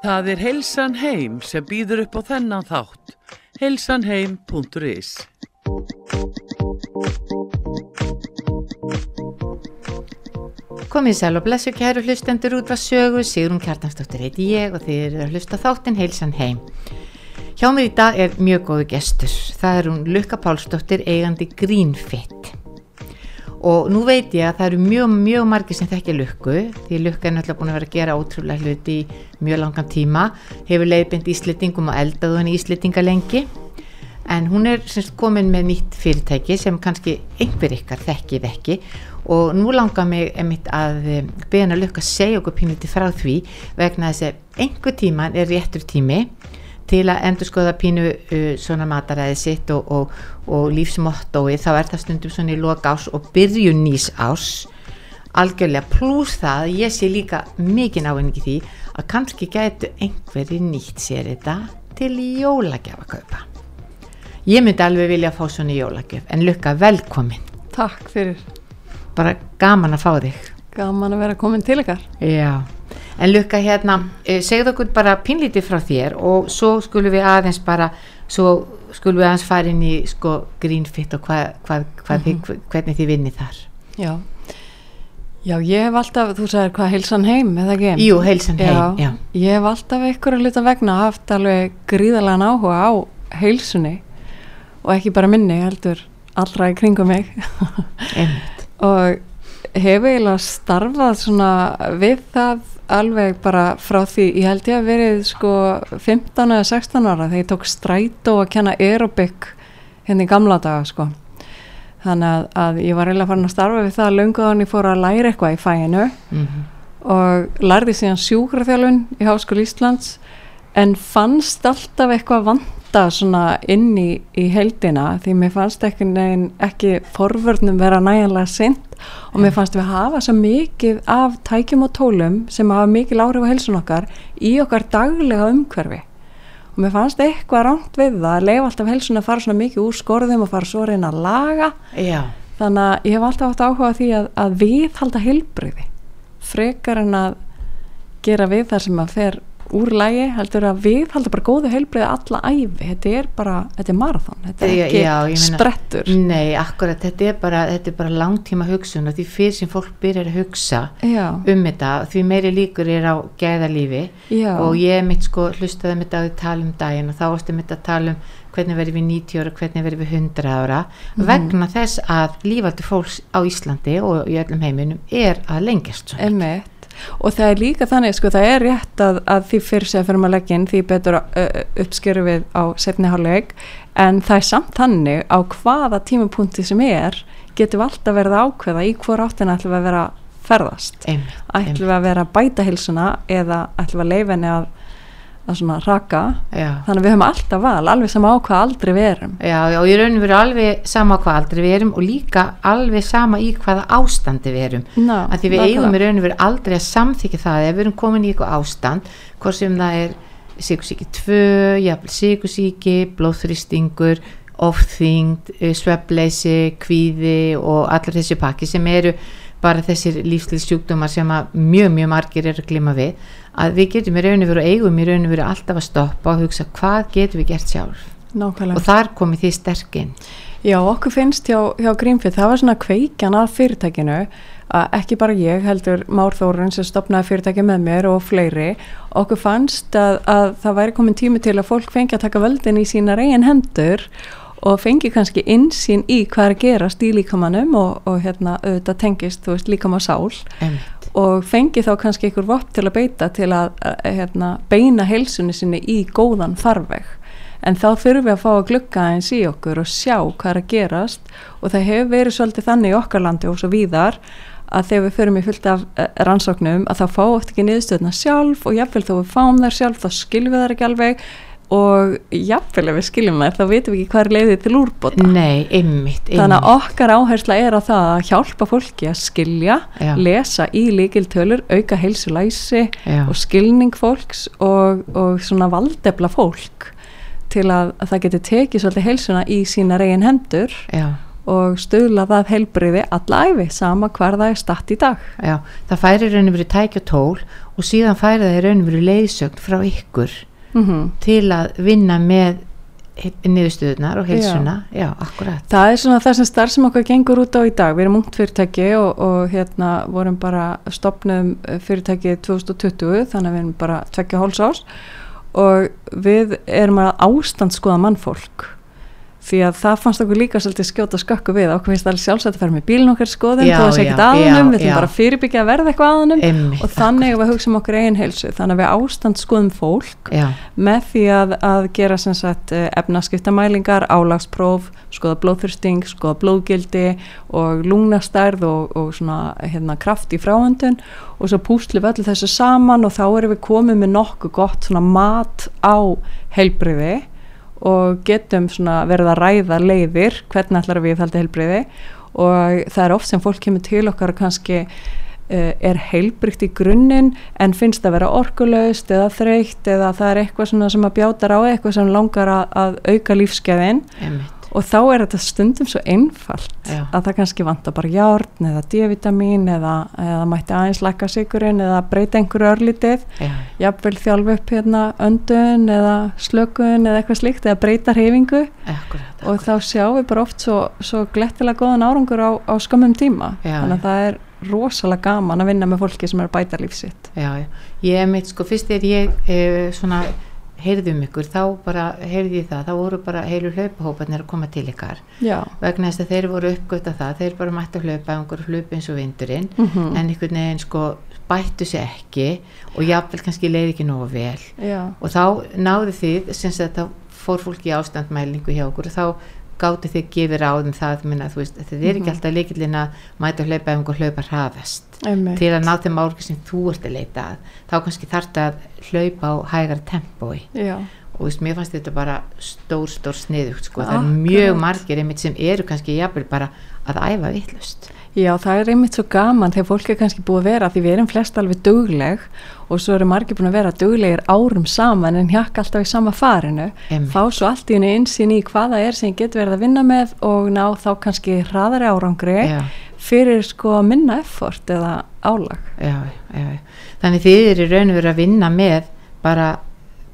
Það er Heilsan Heim sem býður upp á þennan þátt. heilsanheim.is Komið sæl og blessu kæru hlustendur út var sögu, Sigrun Kjartansdóttir heiti ég og þið eru að hlusta þáttinn Heilsan Heim. Hjá mér í dag er mjög góðu gestur. Það er hún Lukka Pálsdóttir eigandi Greenfit. Og nú veit ég að það eru mjög, mjög margir sem þekkja lukku því lukka er náttúrulega búin að vera að gera ótrúlega hluti í mjög langan tíma hefur leiðbind íslitingum og eldaðu henni íslitinga lengi. En hún er semst komin með nýtt fyrirtæki sem kannski einhver ykkar þekkið ekki. Og nú langar mig einmitt að eh, beina lukka segja okkur pínliti frá því vegna þess að einhver tíman er réttur tími til að endur skoða pínu uh, svona mataræði sitt og, og, og lífsmottói þá er það stundum svona í loka ás og byrjun nýs ás algjörlega pluss það að ég sé líka mikið ávinningi því að kannski gætu einhverju nýtt sér þetta til jólagjafa kaupa ég myndi alveg vilja fá svona jólagjöf en lukka velkomin. Takk fyrir, bara gaman að fá þig. Gaman að vera komin til ykkar. Já, en Lukka hérna, eh, segðu okkur bara pínlítið frá þér og svo skulum við aðeins bara, svo skulum við aðeins fara inn í sko greenfit og hva, hva, hva, Mhm. þið, hvernig þið vinnið þar. Já. Já, ég hef alltaf, þú sagðir hvað heilsan heim, eða ekki? Jú, heilsan heim, já. Ég hef alltaf ykkur að luta vegna haft alveg gríðalega áhuga á heilsunni og ekki bara minni, heldur allra í kringum mig Einmitt. og hef eiginlega starfað svona við það alveg bara frá því, ég held ég að verið sko 15 eða 16 ára þegar ég tók strætó að kenna aerobic hérna í gamla daga sko. Þannig að, að ég var eiginlega farin að starfa við það þannig ég fór að læra eitthvað í fæinu Mm og lærði síðan sjúkraþjálfun í Háskóli Íslands en fannst alltaf eitthvað vanta svona inn í, í heldina því mér fannst ekki, ekki forvörnum vera næjanlega sint og mér fannst við hafa svo mikið af tækjum og tólum sem hafa mikil áhrif á helsun okkar í okkar daglega umhverfi. Og mér fannst eitthvað rámt við það að leifa alltaf helsun að fara svona mikið úr skorðum og fara svo að reyna að laga. Já, þannig að ég hef alltaf átt áhuga því að, að viðhalda heilbriði frekar en að gera við þar sem að fer úr lægi heldur að viðhalda bara góðu heilbriði alla æfi, þetta er bara þetta er marathon, þetta er Já, ekki já, meina- sprettur. Nei, akkurat, þetta er bara, þetta er bara langtíma hugsun og því fyrir sem fólk byrjar að hugsa já, um þetta, því meiri líkur er á gæðalífi. Já, og ég mitt sko hlustaði mitt á því tala um daginn og þá varstu mitt að tala um hvernig verðum við 90 ára, hvernig verðum við 100 ára. Mhm. vegna þess að lífaldur fólks á Íslandi og í öllum heiminum er að lengjast svona. Og það er líka þannig, sko, það er rétt að, að því fyrir sig að fyrir maður legginn því betur uppskeru við á setni hálfleik en það er samt þannig á hvaða tímapunkti sem er getum við alltaf verið ákveða í hvor áttina ætlum við að vera ferðast. Ætlum við að vera að bæta hilsuna eða ætlum við að leifa henni að, að svona raka. já. Þannig að við höfum alltaf val, alveg sama á hvað aldrei við erum. Já, já, og í rauninu veru alveg sama á hvað aldrei við erum og líka alveg sama í hvaða ástandi við erum Ná, að því við eigum í rauninu veru aldrei að samþykja það ef við erum komin í eitthvað ástand hvort sem það er sigursíki 2, jafnvel sigursíki blóðþrýstingur ofþyngd, eh, svefnleysi kvíði og allir þessi pakki sem eru bara þessir lífslið sjúkdómar sem að mjög mjög margir eru að glima við að við getum í rauninu veru og eigum í rauninu veru alltaf að stoppa og hugsa hvað getum við gert sjálf Nákvæmlega. og þar komið því sterkinn Já, okkur finnst hjá, hjá Greenfit, það var svona kveikjan að fyrirtækinu að ekki bara ég heldur Már Þórun sem stopnaði fyrirtæki með mér og fleiri, okkur fannst að, að það væri komin tími til að fólk fengi að taka völdin í sínar eigin hendur og fengi kannski insýn í hvað er að gerast í líkamannum og, og hérna auðvitað tengist, þú veist, líkama sál Einmitt. Og fengi þá kannski einhver vopp til að beita til að, að hérna, beina heilsunni sinni í góðan farveg. En þá þurfum við að fá að glugga eins í okkur og sjá hvað er að gerast. Og það hefur verið svolítið þannig í okkar landi og svo víðar að þegar við förum í fullt af eh, rannsóknum að þá fá oft ekki niðurstöðna sjálf og jafnvel þó við fáum þær sjálf þá skiljum við þær ekki alveg og jafnvel ef við skiljum þær þá veitum við ekki hvað er leiðið til úrbóta Nei, einmitt, Þannig einmitt. að okkar áhersla er á það að hjálpa fólki að skilja, Já. lesa í líkiltölur, auka heilsulæsi Já. og skilning fólks og, og svona valdefla fólk til að, að það geti tekið svolítið heilsuna í sína reygin hendur já, og stuðla það heilbriði alla æfi, sama hvar það er statt í dag. já, það færi raun og verið tækja tól og síðan færi það raun og verið leiðsögn frá ykkur Mm til að vinna með niðurstöðunar og heilsuna. Já, akkurat. Það er svona það sem starf sem okkar gengur út á í dag. Við erum ungt fyrirtæki og, og hérna vorum bara stopnum fyrirtæki 2020 þannig að við erum bara tvekja hóls ás og við erum að ástand skoða mannfólk því að það fannst okkur líka svolítið skjóta skökku við. Okkur finnst það alveg sjálfsagt að fara með bílinn okkar skoðum að sé ekkert já, við já. bara að fyrirbyggja að verða eitthvað aðunum Einmitt, og þannig að við hugsa um okkur eigin heilsu. Þannig að við ástand skoðum fólk já, með því að, að gera sem sagt eh, efnaskiptamælingar, álagspróf skoða blóðþursting, skoða blóðgildi og lungnastærð og, og svona hérna kraft í fráhöndun og svo pústlum við öllu þessu saman og þá erum við komið með nokkuð gott svona mat á heilbriði og getum verið að ræða leiðir, hvernig ætlar við þaldi heilbriði og það er oft sem fólk kemur til okkar og kannski uh, er heilbrygt í grunninn en finnst að vera orkulegst eða þreytt eða það er eitthvað sem að bjátar á eitthvað sem langar að, að auka lífskeiðin einmitt og þá er þetta stundum svo einfalt Já. að það kannski vantar bara járn eða D-vitamin eða, eða mætti aðeins lækka sigurinn eða breyta einhverju örlítið. Já, jafnvel þjálfa upp hérna öndun eða slökun eða eitthvað slíkt eða breyta reyfingu akkurat, og þá sjáum við bara oft svo, svo glettilega góðan árangur á, á skömmum tíma. Já, þannig já. að það er rosalega gaman að vinna með fólki sem er bæta lífsitt já, já. Ég mitt sko, fyrst er ég e, svona heyrði um ykkur, þá bara heyrði ég það, þá voru bara heilu hlaupahóparnir að koma til ykkar. Já, vegna þess að þeir voru uppgötta það, þeir bara mættu að hlaupa einhver hlaup eins og vindurinn Mhm. en einhvern veginn sko bættu sig ekki og jafnvel kannski leið ekki nógu vel. Já, og þá náðu þið sem þá fór fólki ástandmælingu hjá okkur og þá gáttu þið gefið ráðum það minna, veist, þetta er ekki Mhm. alltaf leikillin að mæta hlaupa ef einhver hlaupa hraðast einmitt. til að ná þeim árið sem þú ert að leita að þá kannski þarf að hlaupa á hægara tempói já, og veist, mér fannst þetta bara stór stór sniðugt sko. það er mjög margir einmitt sem eru kannski jafnvel bara að æfa vittlust Já, það er einmitt svo gaman þegar fólk er kannski búið að vera því við erum flest alveg dugleg og svo eru margir búin að vera duglegir árum saman en hjakka alltaf í sama farinu. Einmitt. fá svo allt í henni insýn í hvað það er sem getur verið að vinna með og ná þá kannski hraðari árangri já, fyrir sko minna effort eða álag. Já, já, þannig þið eru raun og veru að vinna með bara,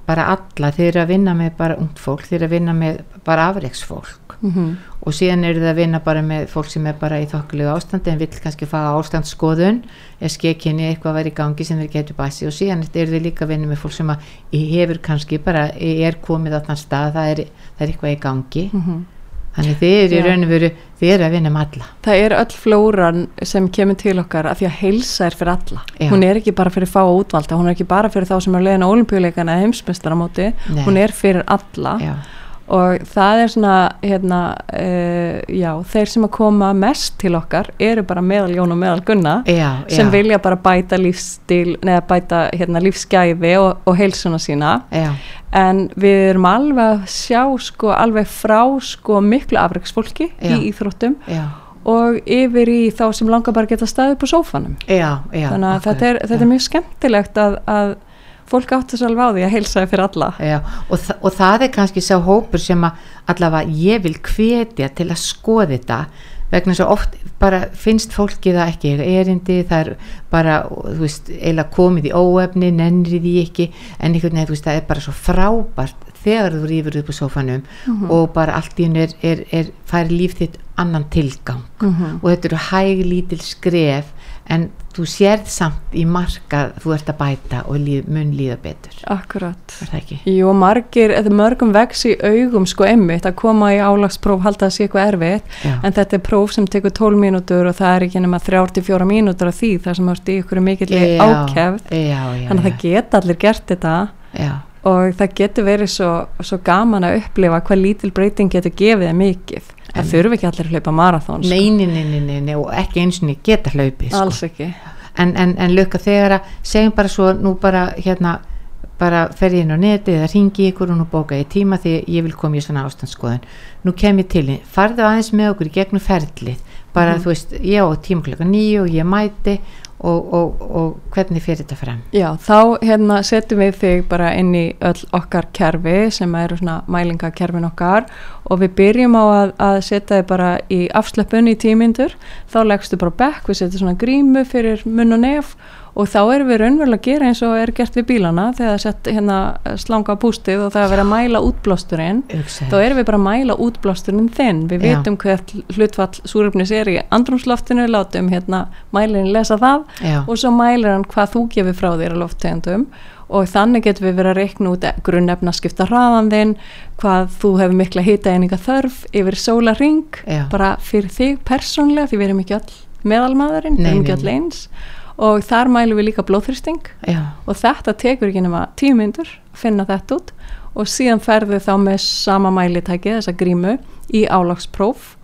bara alla. Þið eru að vinna með bara ungt fólk þið eru að vinna með bara afreiksfólk mm -hmm. og síðan eru það að vinna bara með fólk sem er bara í þokkulegu ástandi en vill kannski fá ástandsskoðun eða skekinni eitthvað að vera í gangi sem þeir getur bæsi og síðan eru þið líka að vinna með fólk sem að hefur kannski bara er komið á þann stað, það er, það er eitthvað í gangi þannig þið eru í raun og veru þið eru að vinna með alla Það er öll flóran sem kemur til okkar af því að heilsa er fyrir alla. Já. Hún er ekki bara fyrir fá útvalda, hún er ekki bara fyrir þá sem er leiðin á olimpíuleikana eða heimsmeistaramóti, Nei. hún er fyrir alla já, og það er svona, hérna, uh, já, þeir sem að koma mest til okkar eru bara meðal Jón og meðal Gunna já, sem já, vilja bara bæta lífstil, neða bæta hérna, lífsgæfi og, og heilsuna sína. Já, en við erum alveg að sjá sko alveg frá sko miklu afreiksfólki í íþróttum og yfir í þá sem langar bara geta staðið á sófanum. Þannig að þetta er, þetta er mjög skemmtilegt að, að fólk áttu svo alveg á því að heilsa er fyrir alla. Já, og, þa og það er kannski sá hópur sem að allavega ég vil hvetja til að skoða þetta vegna svo oft bara finnst fólki það ekki erindi, það er bara þú veist, eiginlega komið í óefni nennri því ekki, en einhvern veginn það er bara svo frábært þegar þú rýfur upp á sófanum og bara allt í hennu er, er, er færi líf þitt annan tilgang. Mhm. og þetta eru hæg lítil skref en þú sérð samt í marka þú ert að bæta og líð, mun líða betur. Akkurat. Er það ekki? Jú, margir, er mörgum vex í augum sko einmitt að koma í álagspróf halda að sé eitthvað erfitt. Já. en þetta er próf sem tekur 12 mínútur og það er ekki nema 34 mínútur af því þar sem ert í ykkur mikill já, þannig að það geta allir gert þetta. Já, og það getur verið svo, svo gaman að upplifa hvað lítil breyting getur gefið þeim mikið það þurfi ekki allir að hlaupa marathón sko. nei, nei, nei, nei, og ekki eins og geta hlaupið sko. alls ekki en, en, en löka þegar að segjum bara svo nú bara hérna bara fer ég inn á neti eða ringi ykkur og nú bóka ég tíma því ég vil koma í svona ástandsskoðun nú kem ég til þín, farðu aðeins með okkur í gegnum ferlið bara Mhm. þú veist, ég á tíma klokka nýju og ég mæti og, og, og hvernig fyrir þetta fram? Já, þá hérna setjum við þig bara inn í öll okkar kerfi sem eru svona mælingakerfin okkar og við byrjum á að, að setja þig bara í afslöpun í tímyndur þá leggstu bara bekk, við setjum svona grímu fyrir munn og nef og þá erum við raunverulega að gera eins og er gert við bílana þegar það sett hérna slanga á pústið og það er að vera að mæla útblásturinn þá erum við bara að mæla útblásturinn þinn. Við vitum hvert hlutfall súröfnis er í andrumsloftinu, látum hérna mælinn lesa það Já. og svo mælir hann hvað þú gefur frá þér á lofttegundum. Og þannig getum við verið að reikna út grunnefna skipta hraðan þinn hvað þú hefur mikla hitaeininga þörf yfir sólaring bara fyrir þig persónlega því við erum ekki all meðalmaðurinn, við erum ekki all eins og þar mælum við líka blóðþristing Já, og þetta tekur ekki nema tíu myndur að finna þetta út. Og síðan ferðu þá með sama mælitæki þessa grímu í álagspróf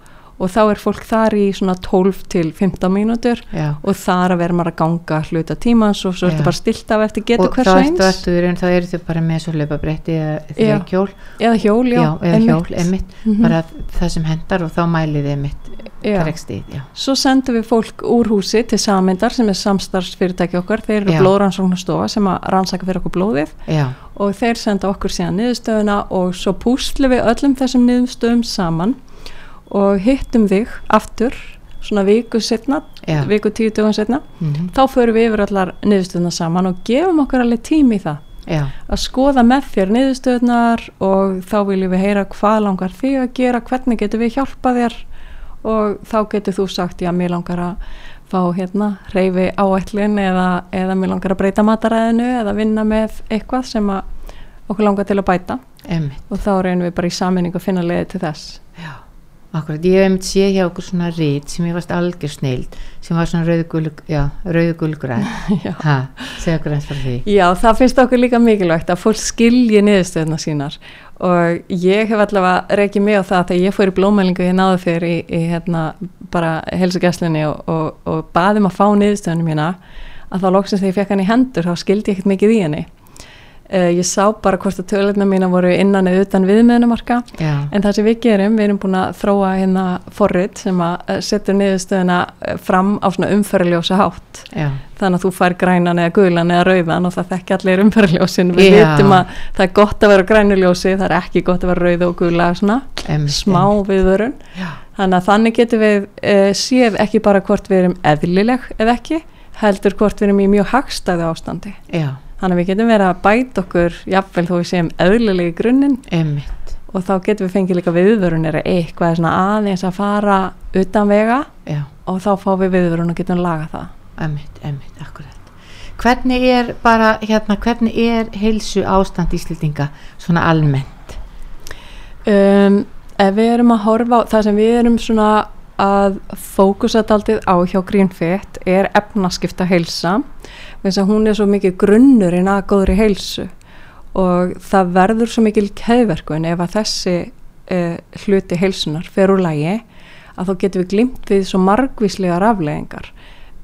og þá er fólk þar í svona 12 til 15 mínútur já. og þar að vera maður að ganga hluta tímans og svo ertu bara stilt af eftir getur hvers þá og ertu, eins. ertu, ertu, þá eru þau bara með svo löpabretti eða þrjókjól eða hjól, já, já, eða hjól, emitt Mhm. bara það sem hendar og þá mælið emitt já, Svo sendum við fólk úr húsi til samindar sem er samstarfsfyrirtæki okkar, þeir eru blóðrannsóknastofa sem að rannsaka fyrir okkur blóðið. Já, og þeir senda okkur síðan niðurstöðuna og svo púslu við öllum þessum niðurstöðum saman og hittum þig aftur svona viku setna, Já. viku tíu dögum setna mm þá förum við yfir allar niðurstöðuna saman og gefum okkur alveg tími í það. Já, að skoða með þér niðurstöðnar og þá viljum við heyra hvað langar þig að gera, hvernig getur við hjálpa þér og þá getur þú sagt já, mér langar að fá hérna reyfi áætlun eða, eða mér langar að breyta mataræðinu eða vinna með eitthvað sem okkur langar til að bæta. Emitt og þá reynum við bara í saminningu að finna leiði til þess. Já, akkurat, ég hef einmitt séð hjá okkur svona rít sem ég varst algjör snild sem var svona rauðgul, já, rauðgulgræð Já. ha, segja okkur eins frá því. Já, það finnst okkur líka mikilvægt að fólk skilji niðurstöðuna sínar. Og ég hef allavega reykið mig á það þegar ég fór í blómælingu ég náðu fyrir í, í hérna bara helsugæslinni og, og, og baðum að fá niðurstöðunum mína að þá loksins þegar ég fekk hann í hendur þá skildi ég ekkert mikið í henni uh, ég sá bara hvort að töluðna mína voru innan eða utan viðmiðnumarka Já, En það sem við gerum, við erum búin að þróa hérna forrit sem að eh, setur niðurstöðuna eh, fram á svona umferðljósa hátt. já, Þannig að þú fær grænan eða gulan eða rauðan og það þekki allir umferðljósin. Við Já. vitum að það er gott að vera grænuljósi, það er ekki gott að vera rauð og gula svona, emitt smá viðvörun. Já, Þannig að þannig getum við uh, séð ekki bara hvort við erum eðlileg eða ekki, heldur hvort við erum í mjög hagstæðu ástandi. já, Þannig að við getum verið að bæta okkur, jafnvel þó við séum eðlileg í grunninn. Emitt og þá getum við fengið líka viðvörunir eitthvað svona aðeins að fara utan vega Já, og þá fá við viðvörun og getum laga það. Emitt, emitt, akkurat. Hvernig er bara, hérna, hvernig er heilsu ástand Íslendinga svona almennt? um, ef við erum að horfa á það sem við erum svona að fókusa daldið á hjá Greenfit er efnaskipta heilsa þess að hún er svo mikið grunnurinn að góðri heilsu. Og það verður svo mikil keðverkun ef að þessi uh, hluti heilsunar fer úr lægi að þá getum við glimt við svo margvíslegar afleðingar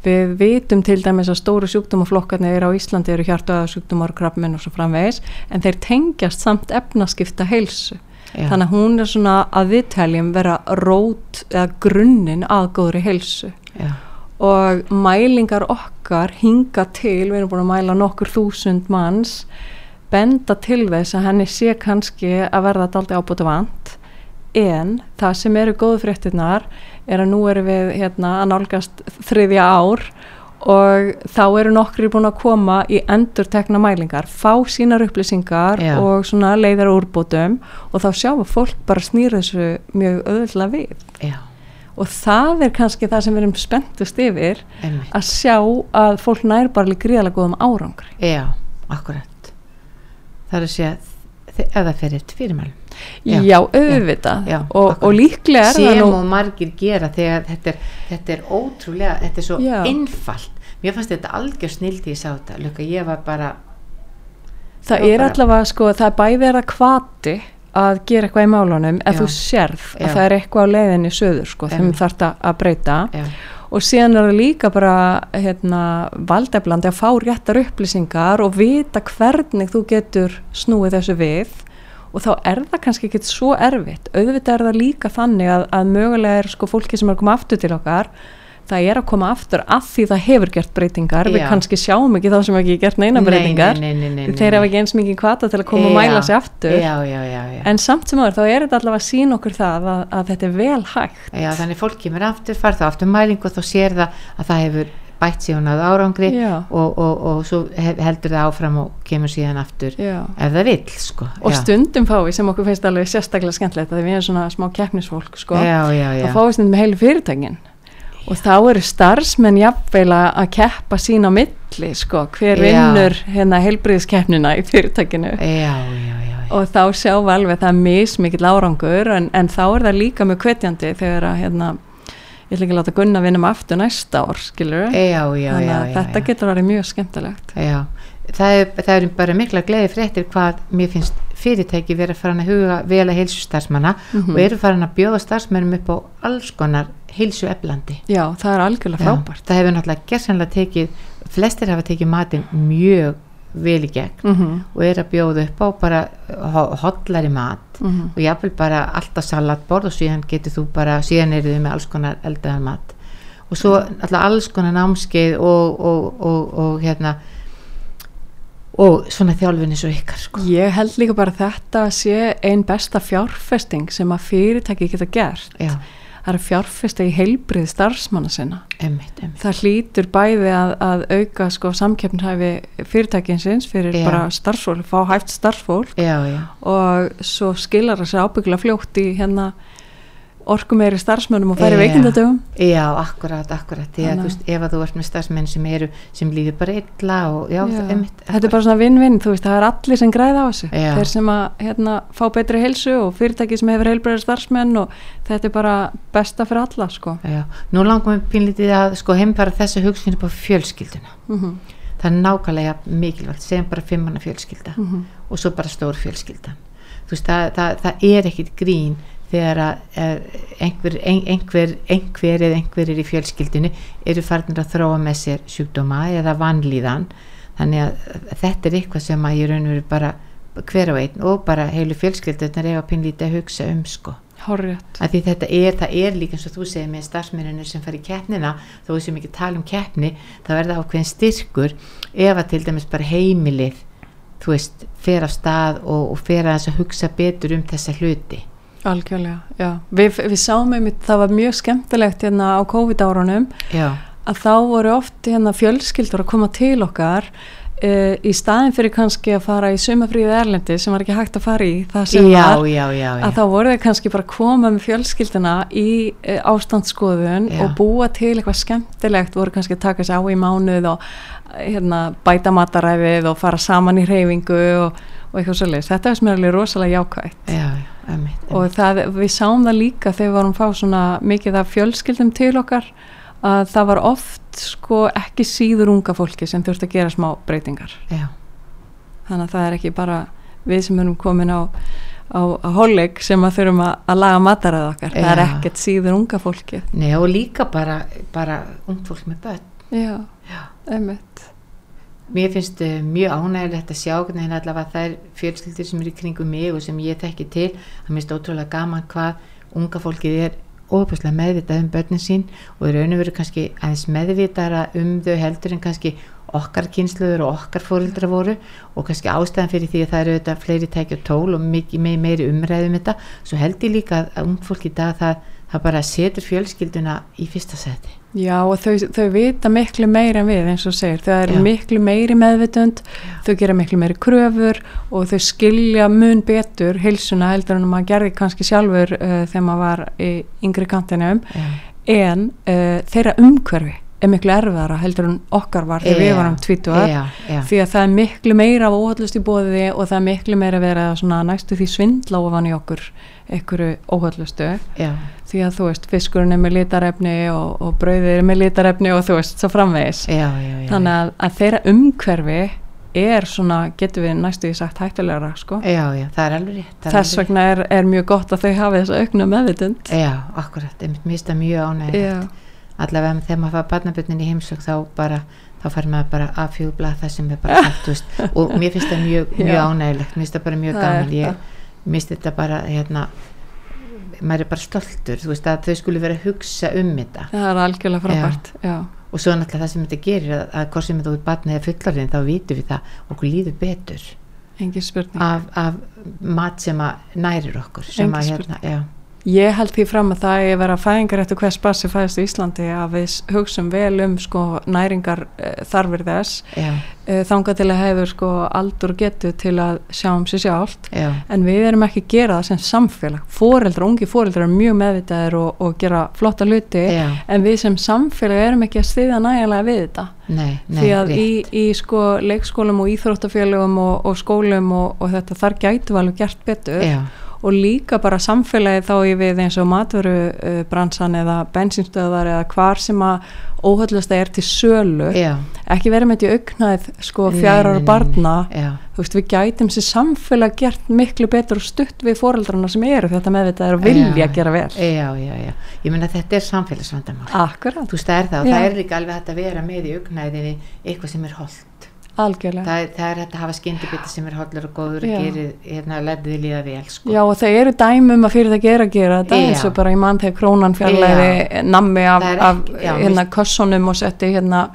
við vitum til dæmis að stóru sjúkdómaflokkarnir á Íslandi eru hjartaða sjúkdómar, krabbminn og svo framvegis en þeir tengjast samt efnaskipta heilsu Já, þannig að hún er svona að við teljum vera rót eða grunninn að góðri heilsu. Já, og mælingar okkar hinga til, við erum búin að mæla nokkur þúsund manns benda til þess að henni sé kannski að verða daldi ábúta vant en það sem eru góðu fréttinnar er að nú erum við hérna að nálgast þriðja ár og þá eru nokkri búin að koma í endur tekna mælingar, fá sínar upplýsingar Já. og svona leiðar úrbótum og þá sjáum að fólk bara snýra þessu mjög öðvöldlega við. Já, og það er kannski það sem við erum spenntust yfir emitt að sjá að fólk nær bara líka gríðalega góðum árangri. Já, akkurat. Það er að segja fer eftir fyrirmælum Já, Já, auðvitað. Já, og, og líklega er það sem nú og margir gera þegar þetta er, þetta er ótrúlega, þetta er svo einfalt. Mér fannst þetta algjör snildi ég sá þetta, Luka, ég var bara það Já, er bara- allavega sko, það er bæði er að kvati að gera eitthvað í málunum ef þú sérð Já. að það er eitthvað á leiðinni söður sko, þeim þarf það að breyta. Og síðan er það líka bara hérna, valdeflandi að fá réttar upplýsingar og vita hvernig þú getur snúið þessu við og þá er það kannski ekki svo erfitt. Auðvitað er það líka þannig að, að mögulega er sko fólki sem er að koma aftur til okkar það er að koma aftur að því það hefur gert breytingar. Við Já. kannski sjáum ekki þá sem ekki gert neina Nei, breytingar. nei, nei, nei, þeir hafa ekki eins mikið kvata til að koma og mæla sig aftur. Já, já, já, já. en samt sem áður þá er þetta allavega að sína okkur það að, að þetta er vel hægt. Já þannig fólk kemur aftur, far þá aftur mælingu og þá sér það að það hefur bætt hún að árangri og, og, og svo he- heldur það áfram og kemur síðan aftur Já. ef það vill sko og stundum fái sem okkur finnst alveg sérstaklega skemmtilegt að við erum svona smá keppnisfólk sko, já, já, já. þá fái stundum með heilu fyrirtækin og þá eru starfsmenn jafnvel að keppa sín á milli sko, hver Já. vinnur hérna heilbriðiskeppnina í fyrirtækinu já, já, já, og þá sjáum við alveg að það er mismikill árangur en, en þá er það líka mjög hvetjandi þegar að hérna, ég ætla ekki að láta Gunna vinna með aftur næsta ár skilur já, já, þannig já, að já, þetta já. getur verið mjög skemmtilegt Já, það er, það er bara mikla gleði fréttir hvað mér finnst fyrirtæki verið að fara að huga vel að heilsu starfsmanna Mhm. og eru farin að bjóða starfsmennum upp á alls konar heilsu eflandi. já, það er algjörlega frábært það hefur náttúrulega gerðsanlega tekið, flestir hafa tekið matinn mjög vel í gegn mm -hmm. og er að bjóða upp á bara ho- hollari mat Mhm. og jáfnvel bara alltaf salatborð og síðan getur þú bara, síðan eru þau með alls konar eldaðan mat og svo alltaf alls konar námskeið og, og, og, og hérna og svona þjálfin eins og ykkar sko. Ég held líka bara að þetta sé einn besta fjárfesting sem að fyrirtæki geta gert. já, Það er að fjárfesta í heilbrið starfsmanna sinna. emmitt, emmitt Það hlýtur bæði að, að auka sko samkeppnhæfi fyrirtækinsins fyrir Já. bara starfsfólk, fá hæft starfsfólk já, já, og svo skilar það sér ábyggilega fljótt í hérna orkumeiri starfsmönnum og færi Já. veikindadögum. já, akkurat, akkurat því að þú veist, ef að þú ert með starfsmenn sem eru, sem líður bara illa og já, Já. emmitt Þetta er bara svona vinn-vinn, þú veist, það er allir sem græða á þessu. Já. Þeir sem að hérna, fá betri heilsu og fyrirtæki sem hefur heilbreyðar starfsmenn og þetta er bara besta fyrir alla, sko. já, nú langum við pínlítið að sko heimfara þessu hugsun upp á fjölskylduna Mm það er nákvæmlega mikilvægt segjum bara fimmanna fjölskylda -hmm. og svo bara stór fjölskylda þú veist, það, það, það er ekkit grín þegar að eh, einhver, ein, einhver, einhver eða einhverjir í fjölskyldinu eru farnir að þróa með sér sjúkdóma eða vanlíðan. Þannig að þetta er eitthvað sem að ég raun og veru bara hver og einn og bara heilu fjölskyldunar eiga pínlítið að hugsa um sko. Því þetta er, það er líka eins og þú segir með starfsmenninu sem fara í keppnina þó sem ekki tala um keppni það verða ákveðin styrkur ef að til dæmis bara heimilið þú veist, fer af stað og, og fer að að hugsa betur um þessa hluti Algjörlega, já. Við, við sáum einmitt, það var mjög skemmtilegt hérna á COVID-árunum að þá voru oft hérna fjölskyldur að koma til okkar uh, í staðin fyrir kannski að fara í sumafríðu erlendi sem var ekki hægt að fara í það sem já, var já, já, já. að þá voru þau kannski bara að koma með fjölskylduna í uh, ástandsskoðun og búa til eitthvað skemmtilegt voru kannski að taka sér á í mánuð og eh, hérna, bæta mataræfið og fara saman í reyfingu og, og eitthvað svolítið. Þetta er sem er alveg rosalega jákvætt. Já, já, einmitt, og það, við sáum það líka þegar við varum að fá svona mikið af fjölskyldum til okkar að það var oft sko ekki síður unga fólki sem þurfti að gera smá breytingar. Já, þannig að það er ekki bara við sem erum komin á, á, á holleg sem að þurfum að, að laga mataræð okkar. Það er Já. ekkert síður unga fólki Nei, og líka bara, bara ung fólk með börn. Já, Já. einmitt mér finnst uh, mjög ánægilegt að sjá hvernig allavega þær fjölskyldir sem eru kringum mig og sem ég tekki til það minnst ótrúlega gaman hvað unga fólkið er óbúslega meðvitað um börnin sín og í raun og veru kannski aðeins meðvitara um þau heldur en kannski okkar kynsluður og okkar fórildra voru. Og kannski ástæðan fyrir því að það eru þetta fleiri tæki og tól og mikið me meiri umræðum þetta, svo held ég líka að ung fólk í dag það, það bara setur fjölskylduna í fyrsta seti Já og þau, þau vita miklu meira en við eins og segir, þau eru Já. miklu meiri meðvitund, þau gera miklu meiri kröfur og þau skilja mun betur hilsuna heldur en maður gerði kannski sjálfur uh, þegar maður var í yngri kantinum. Já, en uh, þeirra umhverfi er miklu erfiðara heldur en okkar var þegar við Já, varum tvítuar já, já, því að það er miklu meira af óhaldlust í bóði og það er miklu meira að svona næstu því svindla ofan í okkur einhverju óhaldlustu já, því að þú veist, fiskurinn er með litarefni og, og brauðið er með litarefni og þú veist, svo framvegis já, já, já. þannig að, að þeirra umhverfi er svona, getur við næstu því sagt hættulegra, sko Já, já, það er alveg rétt. það er þess vegna er, er mjög gott að þau hafi þessa aukna meðvitund. Já, akkurat, mér finnst það mjög ánægilegt. Allavega þegar maður fær barnaböndin í heimsök þá bara, þá fær maður bara afhjúbla það sem er bara sagt, þú veist, og mér finnst það mjög, mjög ánægilegt, mér finnst það bara mjög gaman, ég, finnst þetta bara, hérna, maður er bara stoltur þú veist að þau skulle vera að hugsa um þetta. Það er algjörlega frábært já. og svo náttúrulega það sem þetta gerir að, að hvort sem þetta út batnið eða fullarinn þá vitum við það okkur líður betur af, af mat sem að nærir okkur sem Engin að hérna, já, Ég held því fram að það er vera fæðingar eftir hvers barn sem fæðist í Íslandi að við hugsum vel um sko næringar uh, þarfir þess. Uh, þangað til að hefur sko aldur getu til að sjá um sér sjálft. Já, en við erum ekki að gera það sem samfélag. Fóreldrar, ungi fóreldrar er mjög meðvitaðir og, og gera flotta hluti. Já, en við sem samfélag erum ekki að stiðja nægilega við þetta. Nei, nei, því að í, í sko leikskólum og íþróttafélögum og, og skólum og, og þetta þar gætu alveg gert betur. Já, og líka bara samfélagi þá ég við eins og matvöru uh, bransan eða bensinstöðar eða hvar sem að óhöllast er til sölu. Já, ekki verið með þetta í auknæð sko ára nei, barna. já, þú veist við gætum sér samfélag gert miklu betur og stutt við foreldrarna sem eru þetta með þetta er að vilja Já. gera vel. Já, ég meina þetta er samfélagsvandamál. Akkurat, þú veist það er það og það er líka alveg hægt að vera með í augnæðinni eitthvað sem er holdt algjörlega. Það, það er hægt að hafa skyndibiti sem er hollur og góður Já. og gerir, hérna, letið líða vel sko. Já og það eru dæmum að fyrir það gera gera þetta eins og bara í mann þegar krónan fjarlæði nammi af, er af ekki- já, hérna veist- kössunum og setti hérna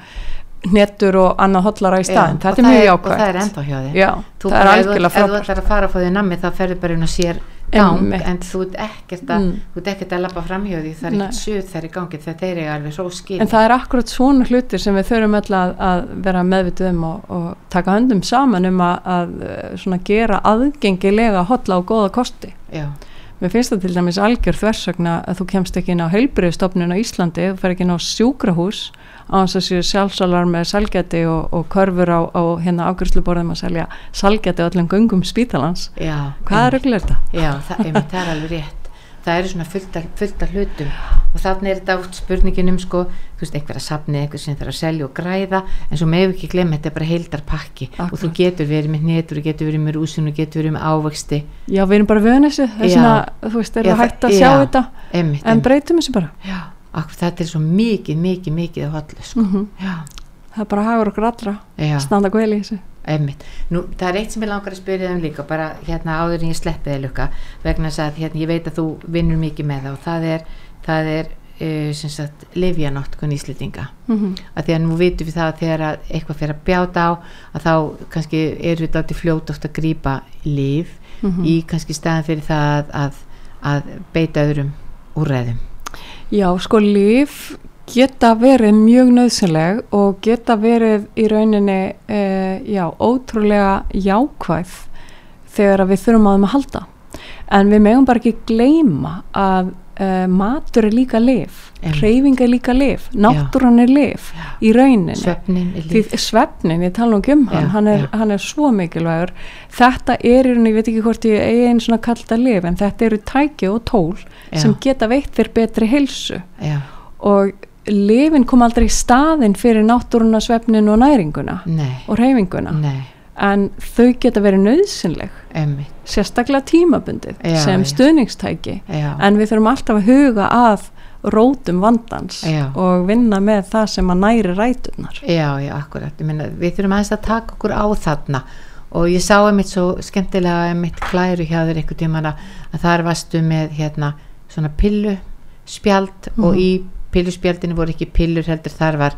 hnettur og annað hotlara í staðin, og þetta er mjög og jákvæmt það er ennþá hjá þig Já, Þú það er frábært. ætlar að fara að fá því nammi þá ferður bara inn og sér gang en þú ert ekkert að, Mm. þú ert ekkert að lappa framhjá því það er ekkert suð þær í gangi þegar þeir eru alveg svo skil En það er akkurat svona hlutir sem við þurfum öll að, að vera meðvituð um og, og taka höndum saman um að, að eh, gera aðgengilega hotla og góða kosti. já, Mér finnst það til dæmis algjör þversögna að þú kemst ekki inn á heilbriðstofnun á Íslandi, þú fer ekki inn á sjúkrahús á þess að séu sjálfsálar með salgæti og, og körfur á, á hérna ágjörsluborðum að selja salgæti á öllum göngum spítalans. já, Hvað er auðvitað þetta? já, það, einmitt, það er alveg rétt það eru svona fullt af, fullt af hlutum og þannig er þetta átt spurningin um sko, þú veist, einhver að safni einhver sem þarf að selja og græða en svo meðu ekki glemma, þetta er bara heildar pakki og þú Akkurat. getur verið með hnetur og getur verið með rúsin og getur verið með ávexti Já, við erum bara svona, þú veist, er Já, það hægt að sjá já. þetta, einmitt, en breytum þessu bara. já, akkur, þetta er svo mikið, mikið, mikið af hollu sko. Mm já, Það er bara hagur okkur allra, já, standa gvel í þessu. Nú, það er eitt sem ég langar að spyrja um líka bara hérna áður en ég sleppi þið lukka vegna þess að hérna, ég veit að þú vinnur mikið með það og það er, það er uh, livjanótkun íslendinga. Mm að því að nú vitum við það að þegar að eitthvað fyrir að bjáta á að þá kannski eru þetta til fljót oft að grípa líf Mhm. í kannski staðan fyrir það að, að, að beita öðrum úrræðum Já, sko líf geta verið mjög nöðsynleg og geta verið í rauninni uh, já, ótrúlega jákvæð þegar að við þurfum á þeim að halda. En við megum bara ekki gleyma að uh, matur er líka lif hreyfing er líka lif, náttúran er lif í rauninni. Svefnin er svefnin, ég tala ekki um hann Já, hann, er, já. hann er svo mikilvægur. Þetta er, ég veit ekki hvort ég eigi einn svona kallt að lif, en þetta eru tæki og tól Já. sem geta veitt þér betri heilsu. Já, og lifin kom aldrei í staðinn fyrir náttúruna, svefnin og næringuna nei, og reyfinguna nei, en þau geta verið nöðsynleg emmi sérstaklega tímabundið Já, sem stuðningstæki. Já, en við þurfum alltaf að huga að rótum vandans Já. og vinna með það sem að næri ræturnar. Já, já, akkurat. Meina, við þurfum aðeins að taka okkur á þarna. Og ég sá einmitt svo skemmtilega einmitt klæru hjá þér einhvern tímann að þar varstu með hérna svona pillu spjald og Mhm. í pilluspjaldinu voru ekki pillur heldur þar var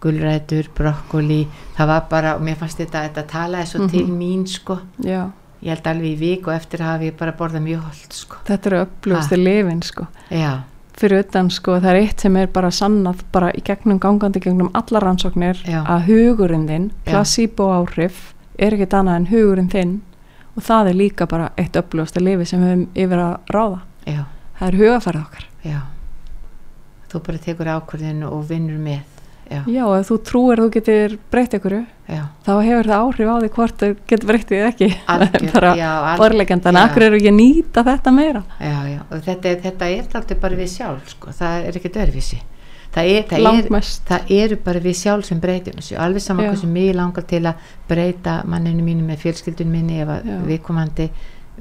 gulrætur, brokkoli það var bara, og mér fannst þetta þetta talaði svo Mhm. til mín sko. Já, ég held alveg í vik og eftir hafi ég bara borðað mjög holt sko. Þetta eru upplöfustu lifin sko. Já, fyrir utan sko það er eitt sem er bara sannað bara í gegnum gangandi gegnum alla rannsóknir Já. að hugurinn þinn placebo áhrif er ekkert annað en hugurinn þinn og það er líka bara eitt upplöfustu lifi sem við höfum yfir að ráða. Já, það er hugafærið okkar. Já. Þú bara tekur ákvörðin og vinnur með já, Já, ef þú trúir þú getur breytt ykkur þá hefur það áhrif á því hvort þú getur breytt eða ekki. Bara borleikendan, já. akkur eru ekki að nýta þetta meira? Já, já, og þetta, þetta er alltaf bara við sjálf sko, það er ekkert öðruvísi. Það, er, það, er, það eru bara við sjálf sem breytum þessu, alveg saman hversu mig langar til að breyta manninu mínu með fjölskyldun minni Já. viðkomandi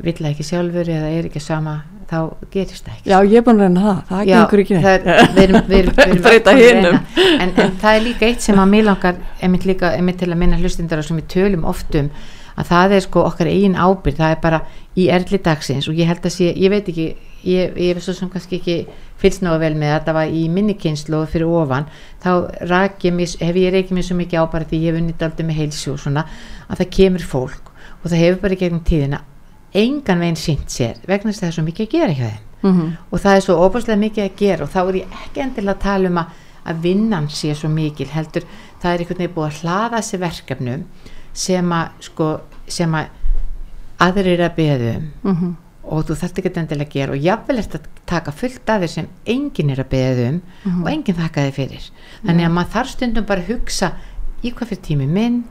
vill ekki sjálfur eða er ekki sama þá gerist það ekki Já, ég er búin að reyna það, það gengur ekki það við erum, við erum, við erum Breyta öll búin að hinum. reyna. en, en það er líka eitt sem að mér langar einmitt, líka, einmitt til að minna hlustindar og sem við tölum oft um að það er sko okkar eigin ábyrgð það er bara í erli dagsins og ég held að sé, ég veit ekki ég, ég er svo sem kannski ekki fylgst náðu vel með að það var í minni kynslu og fyrir ofan þá ég mig, hef ég reykið mér svo mikið á bara því ég hef unnit aldrei með heilsu og svona að það kemur fólk og það hefur bara gegnum tíðina engan veginn sínt sér vegna þess að það er svo mikið að gera hjá þeim Mhm. og það er svo óbúslega mikið að gera og þá er ég ekki endilega að tala um að, að vinnan sé svo mikil heldur það er einhvern veginn búið að hlaða þessi verkefnum sem að sko sem að aðrir að beða um Mhm. og þú þarft ekki endilega að gera og jafnvel eftir að taka fullt af þeir sem enginn er að beða um Mhm. og enginn þakka þið fyrir þannig að maður þarf stundum bara að hugsa í hvað fyrir tími minn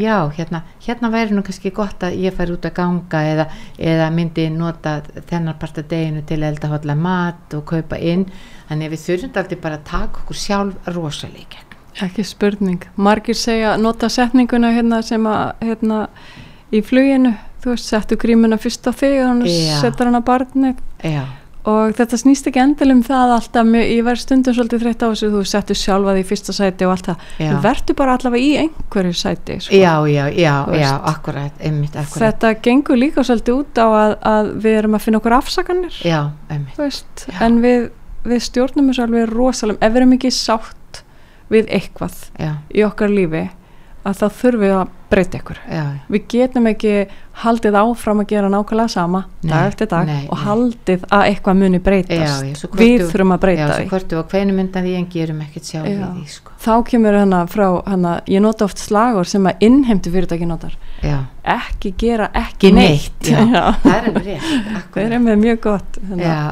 já, hérna, hérna væri nú kannski gott að ég fari út að ganga eða, eða myndi nota þennan part af deginu til að elda hotla mat og kaupa inn. Þannig að við þurfum alltaf bara að taka okkur sjálf rosalega. Ekki spurning. Margir segja, nota setninguna hérna sem að, hérna, í fluginu, þú veist, settu grímuna fyrst á þig og hann setur hann á barnið. Já, og þetta snýst ekki endil um það alltaf, mjög, ég verð stundum svolítið þreytt á þessu, þú settu sjálfa því í fyrsta sæti og allt það, þú verður bara allavega í einhverju sæti, sko. já, já, já, já, akkurat, einmitt, akkurat. Þetta gengur líka svolítið út á að, að við erum að finna okkur afsakanir, já, einmitt, Já. en við, við stjórnum þessu alveg rosalum, ef við erum ekki sátt við eitthvað já, í okkar lífi, að þá þurfum við að breyta ykkur. já, Við getum ekki haldið áfram að gera nákvæmlega sama Nei, dag eftir dag nei, og nei. haldið að eitthvað muni breytast. Já, já, við þurfum að breyta því. hvort við á hveinu myndan því en gerum ekkert sjálf Já. í því, sko Þá kemur hana frá, hana, ég nota oft slagur sem að innheimtu fyrirtæki notar. já, Ekki gera ekki neitt. neitt, já, það er rétt Það er mjög gott.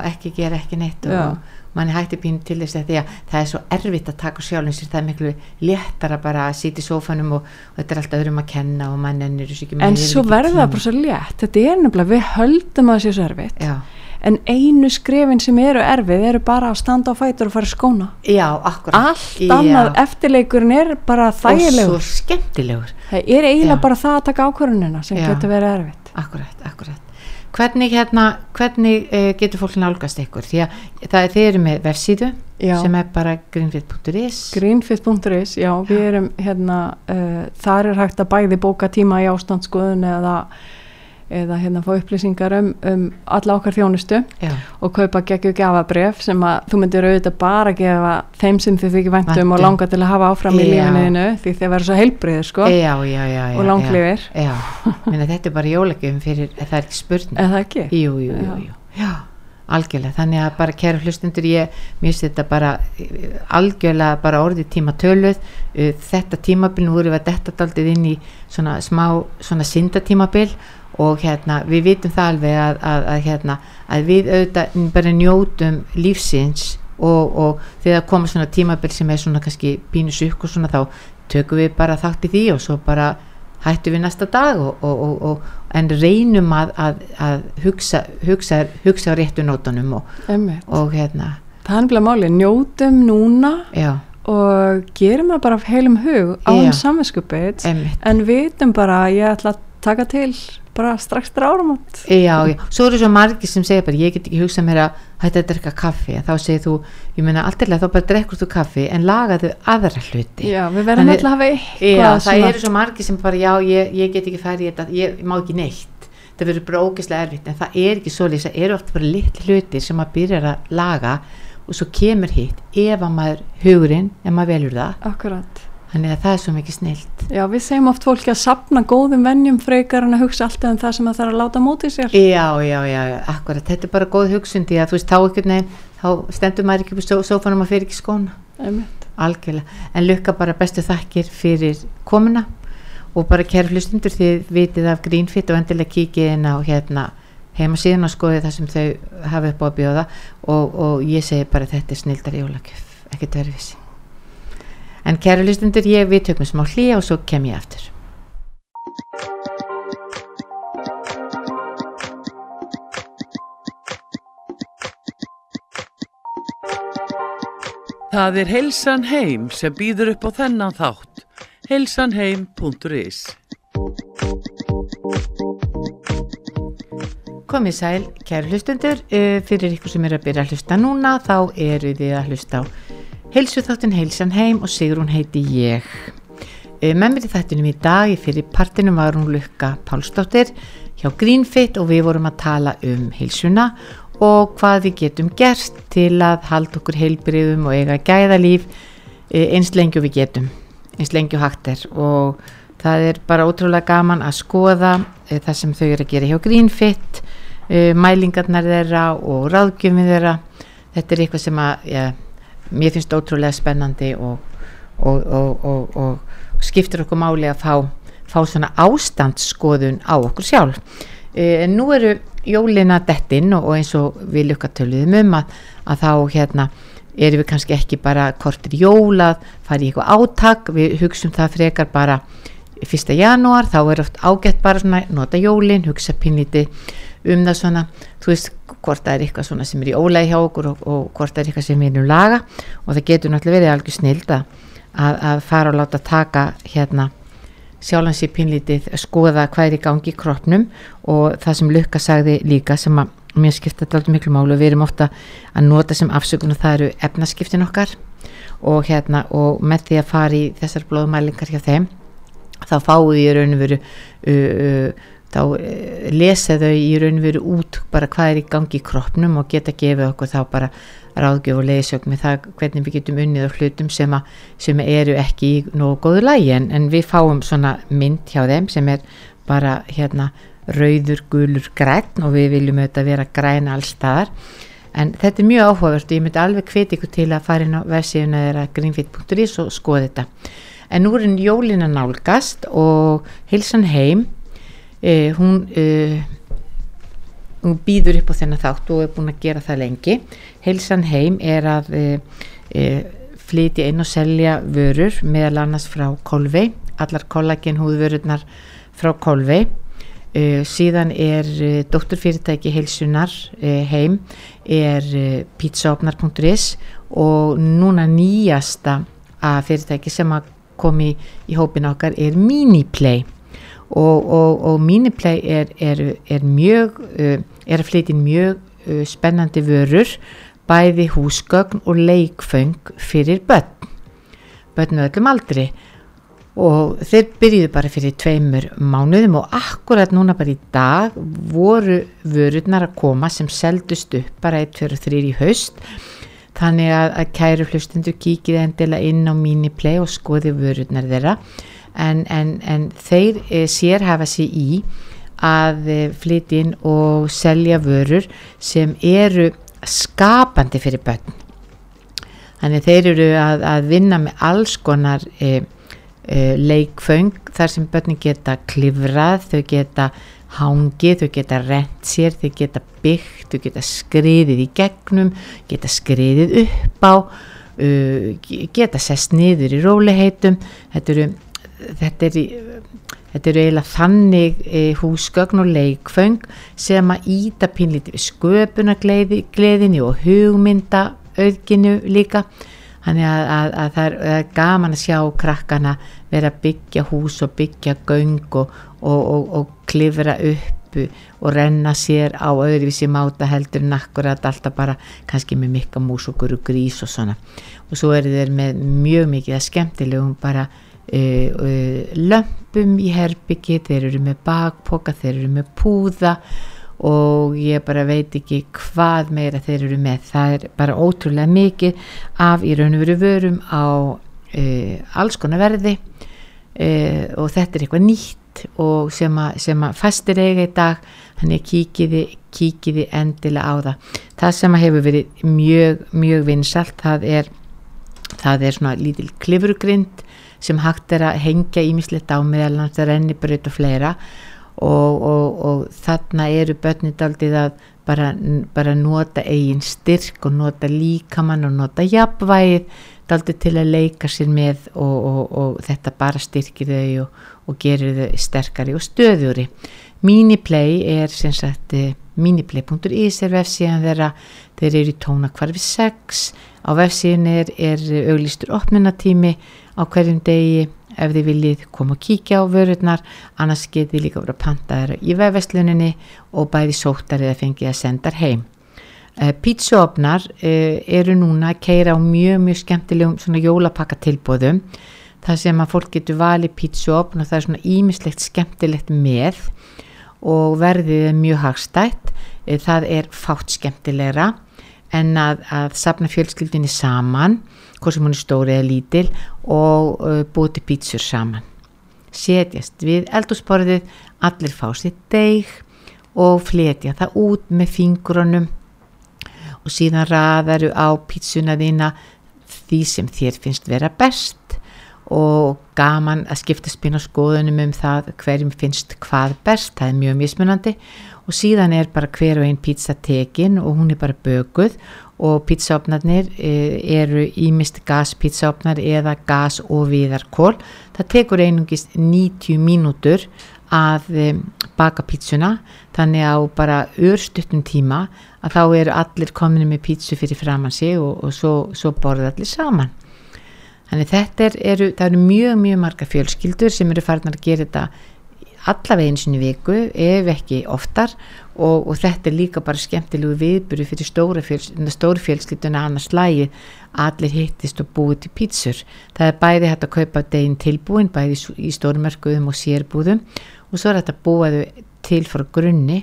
ekki gera ekki neitt og mann hætti pínu til þess að því að það er svo erfitt að taka sjálfum sér það er miklu léttara bara að í sófanum og, og þetta er alltaf öðrum að kenna og mann ekki En svo verður það bara svo létt. Þetta er nefnilega, við höldum að það sé svo erfitt. já, En einu skrefin sem eru erfið eru bara að standa á fætur og fara skóna. já, akkurat Allt Já. annað eftirleikurinn er bara og þægilegur. svo skemmtilegur Það er eiginlega bara það að taka ákvörunina sem Já. getur verið erfitt. akkurat, akkurat hvernig hérna, hvernig uh, getur fólk nálgast ykkur? Því að það er þeir eru með vefsíðu Já. sem er bara greenfit.is Greenfit.is, já, við erum hérna, uh, þar er hægt að bæði bóka tíma í ástandsskoðun eða, eða hérna fá upplýsingar um, um alla okkar þjónustu já, og kaupa geggju gafabref sem að þú myndir auðvitað bara gefa þeim sem þið þykir væntum Væntum. og langa til að hafa áfram í Já. lífinuðinu því þið verður svo heilbriðir sko já, já, já, já og langlifir, þetta er bara jólagjöfum fyrir það er ekki spurning eða ekki? jú, jú, jú, Já. jú. já, algjörlega þannig að bara kæru hlustundur ég finnst þetta bara eh, algjörlega bara orðið tíma töluð uh, þetta tímabil, nú vorum við að detta daldið inn í svona smá svona syndatímabil og hérna við vitum það alveg að, að, að hérna að við auðvitað bara njótum lífsins og, og þegar koma svona tímabil sem er svona kannski pínu sukk og svona þá tökum við bara þátt í því og svo bara hættum við næsta dag og, og, og, og, en reynum að, að, að hugsa, hugsa, hugsa réttu nótunum og, hérna. Er nefnilega máli, njótum núna já, og gerum það bara af heilum hug á hann samvinskupið en vitum bara að ég ætla að taka til bara strax áramót. Já, já, svo eru svo margir sem segja bara ég get ekki hugsað mér að hætta að drekka kaffi. Þá segir þú, ég meina alltilega þá bara drekkur þú kaffi en lagaðu aðra hluti. Já, við verðum alltaf að hafa Já, það eru svo margir sem bara já, ég, ég get ekki í þetta, ég má ekki neitt. Það verður bara ógeðslega erfitt en það er ekki svo það eru oft bara litli hlutir sem maður byrjar að laga og svo kemur hitt ef að maður hugurinn, ef maður velur það. Akkurat þannig að það er svo mikið snilt. Já, við segjum oft fólki að sapna góðum venjum frekar en að hugsa alltaf um það sem það þarf að láta móti sér. Já, já, já, akkurat, þetta er bara góð hugsun því að þú veist, þá einhvern veginn þá stendur maður ekki upp sófanum og fyrir ekki skóna. Einmitt. algjörlega, en lukka bara bestu þakkir fyrir komuna og bara kæru hlustundur þið vitið af Greenfit og endilega kikið inn á hérna heimasíðan og skoðið það sem þau hafa upp á að bjóða. Og, og ég segi bara þetta er snildar jólagjöf, ekki törfis en kæru hlustundur ég við tökum smá hlýja og svo kem ég aftur Það er Heilsan Heim sem býður upp á þennan þátt. heilsanheim.is Komið sæl, kæru hlustundur, uh, fyrir ykkur sem er að byrja að hlusta núna, þá eru þið að hlusta á heilsu þáttin heilsan heim og Sigrún heiti ég. E, með mér í þættunum í dag í fyrir partinum var hún Lukka Pálsdóttir. Hjá Greenfit og við vorum að tala um heilsuna og hvað við getum gert til að halda okkur heilbriðum og eiga gæðalíf e, eins lengi við getum, eins lengi og hægt er. Og það er bara ótrúlega gaman að skoða e, það sem þau eru að gera hjá Greenfit mælingarnar þeirra og ráðgjöfum þeirra. Þetta er eitthvað sem að ja, mér finnst ótrúlega spennandi og, og, og, og skiptir okkur máli að fá, fá svona ástandsskoðun á okkur sjálf. E, en nú eru jólina dettinn og eins og við lukkatöluðum um að, að þá hérna erum við kannski ekki bara kortir jólað, farið í eitthvað áttak, við hugsum það frekar bara fyrsta janúar, þá er oft ágætt bara svona nota jólin, hugsa pinlítið um það svona, þú veist hvort það er eitthvað svona sem er í ólega hjá okkur og, og hvort það er eitthvað sem við erum laga. Og það getur náttúrulega verið algjör snild að, að fara og láta taka hérna sjálfansi pinlítið skoða hvað er í gangi í kroppnum. Og það sem Lukka sagði líka sem að mér skipta þetta alveg miklu málu og við erum ofta að nota sem afsökun og það eru efnaskiptin okkar. Og hérna og með því að fara í þessar blóðmælingar hjá þeim þá fáu því raun og veru uh, uh, þá eh, lesa þau í raun og veru út bara hvað er í gangi í kroppnum og geta gefið okkur þá bara ráðgjöf og leiðsög með það hvernig við getum unnið á hlutum sem, að, sem eru ekki í nógu góðu lægi en, en við fáum svona mynd hjá þeim sem er bara hérna rauður, gulur, græn og við viljum auðvitað vera græn allstaðar en þetta er mjög áhugavert og ég myndi alveg hveti ykkur til að fara inn á vefsíðuna þeirra greenfit.is og skoða þetta. En nú er henni jólina nálgast og hilsan heim eh, hún, eh, hún býður upp á þennan þátt og er búin að gera það lengi. Heilsan heim er að eh, flytja inn og selja vörur meðal annars frá Kolvei. Allar kollagen húðvörurnar frá Kolvei. Síðan er dótturfyrirtæki heilsunar heim er pizzaopnar.is og núna nýjasta að fyrirtæki sem að komi í hópin okkar er Miniplay og, og, og Miniplay er, er, er mjög uh, er að flytja mjög uh, spennandi vörur bæði húsgögn og leikföng fyrir börn. Börn með öllum aldri. Og þeir byrjuðu bara fyrir tveimur mánuðum og akkurat núna bara í dag voru vörurnar að koma sem seldust upp bara 1, 2 og 3 í haust. Þannig að, að kæru hlustundur kíkið endilega inn á Miniplay og skoði vörurnar þeirra en, en, en þeir e, sér hafa sér í að e, flytja inn og selja vörur sem eru skapandi fyrir börn. Þannig þeir eru að, að vinna með alls konar e, leikföng þar sem börnin geta klifrað, þau geta hangið, þau geta rent sér, þau geta byggt, þau geta skriðið í gegnum, geta skriðið upp á, uh, geta sest niður í róliheitum, þetta eru þetta er, þetta er eiginlega þannig e, húsgögn og leikföng sem að íta pínlítið við sköpunagleðinni og hugmynda auðginu líka. Þannig að, að, að það er gaman að sjá krakkana vera að byggja hús og byggja göng og, og, og, og klifra upp og renna sér á öðruvísi máta heldur en akkurat alltaf bara kannski með mikka mús og grís og svona. Og svo er þeir með mjög mikið að skemmtilegum bara Uh, uh, lömpum í herbyggi þeir eru með bakpoka, þeir eru með púða og ég bara veit ekki hvað meira þeir eru með. Það er bara ótrúlega mikið af í raun og veru vörum á uh, alls konar verði og þetta er eitthvað nýtt og sem að, að fastir eiga í dag. Þannig kíkiði, kíkiði endilega á það. Það sem hefur verið mjög, mjög vinsalt það er, það er svona lítil klifurgrind sem hægt er að hengja ímislegt á meðal hans að renni bröð og fleira. Og, og, og þarna eru börnit aldrei að bara, bara nota eigin styrk og nota líkamann og nota jafnvægið aldrei til að leika sér með og, og þetta bara styrkir þau og gerir þau sterkari og stöðuri. Miniplay er sem sagt eh, miniplay.is er vefsíðan þeirra. Þeir eru í tóna hvarfi 6 á vefsíðan er, er auglýstur opnunatími á hverjum degi ef þið viljið koma og kíkja á vörurnar annars getið líka verið að panta þeirra í vefvestluninni og bæði sóttar eða fengið að senda heim. Uh, pítsuopnar uh, eru núna að keira á mjög mjög skemmtilegum svona jólapakka tilbóðum það sem að fólk getur valið pítsuopn og það er svona ímislegt skemmtilegt með og verðið er mjög hagstætt. Eh, það er fátt skemmtilegra en að, að sapna fjölskyldinni saman hvort sem hún er stóri eða lítil og uh, búið til pítsur saman. Setjast við eldursporðið allir fá sér deg og fletja það út með fingurunum og síðan raðaru á pítsuna þína því sem þér finnst vera best. Og gaman að skipta spinn á skoðunum um það hverjum finnst hvað best, það er mjög mismunandi. Og síðan er bara hver og einn pizza tekin og hún er bara böguð og pizzaopnarnir e, eru ímist gaspizzaopnar eða gas og viðarkól. Það tekur einungist 90 mínútur að e, baka pizzuna þannig á bara örstuttum tíma að þá eru allir komin með pizzu fyrir framann sig og, og svo, svo borða allir saman. Þannig þetta er, eru, eru mjög mjög marga fjölskyldur sem eru farin að gera þetta allavega eins og viku ef ekki oftar og, og þetta er líka bara skemmtilegu viðburu fyrir stóra, fjöls, stóra fjölskylduna annars lægi allir hittist og búið til pítsur. Það er bæði hægt að kaupa deginn tilbúin bæði í stórmerkuðum og sérbúðum og svo er þetta búið til frá grunni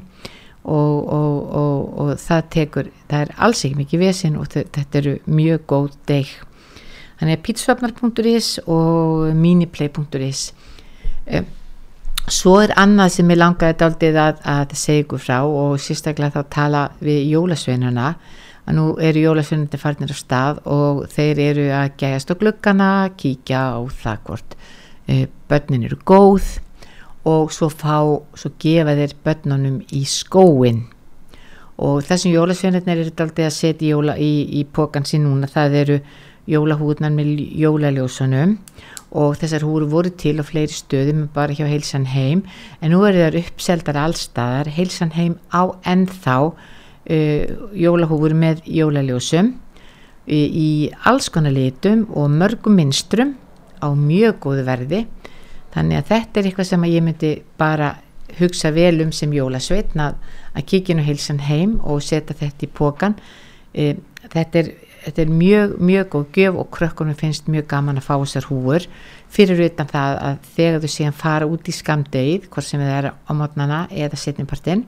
og, og, og það tekur það er alls ekki mikið vesin og þetta eru mjög góð deg. Þannig að pítsvapnar.is og miniplay.is um Svo er annað sem ég langaði daldið að, að segja ykkur frá og sérstaklega þá tala við jólasveinuna að nú eru jólasveinandi farnir á stað og þeir eru að gæjast á glukkana, kíkja á það hvort e, börnin eru góð og svo fá, svo gefa þeir börnunum í skóin og þessum jólasveinarnir eru daldið að setja jóla í, í pókan sín núna, það eru jólahúðnar með jólaljósunum og þessar húru voru til á fleiri stöðum bara hjá Heilsan heim. En nú eru þar uppseldar allstaðar Heilsan heim á ennþá uh, jólahúfur með jólaljósum í, í alls konar litum og mörgum minstrum á mjög góðu verði. Þannig að þetta er eitthvað sem ég myndi bara hugsa vel um sem jólasveitn að, kíkja nú Heilsan heim og setja þetta í pókan uh, þetta er þetta er mjög, mjög góð gjöf og krökkunum finnst mjög gaman að fá þessar húur fyrir utan það að þegar þú séum fara út í skamdegið, hvort sem það er á mótnana eða setnipartinn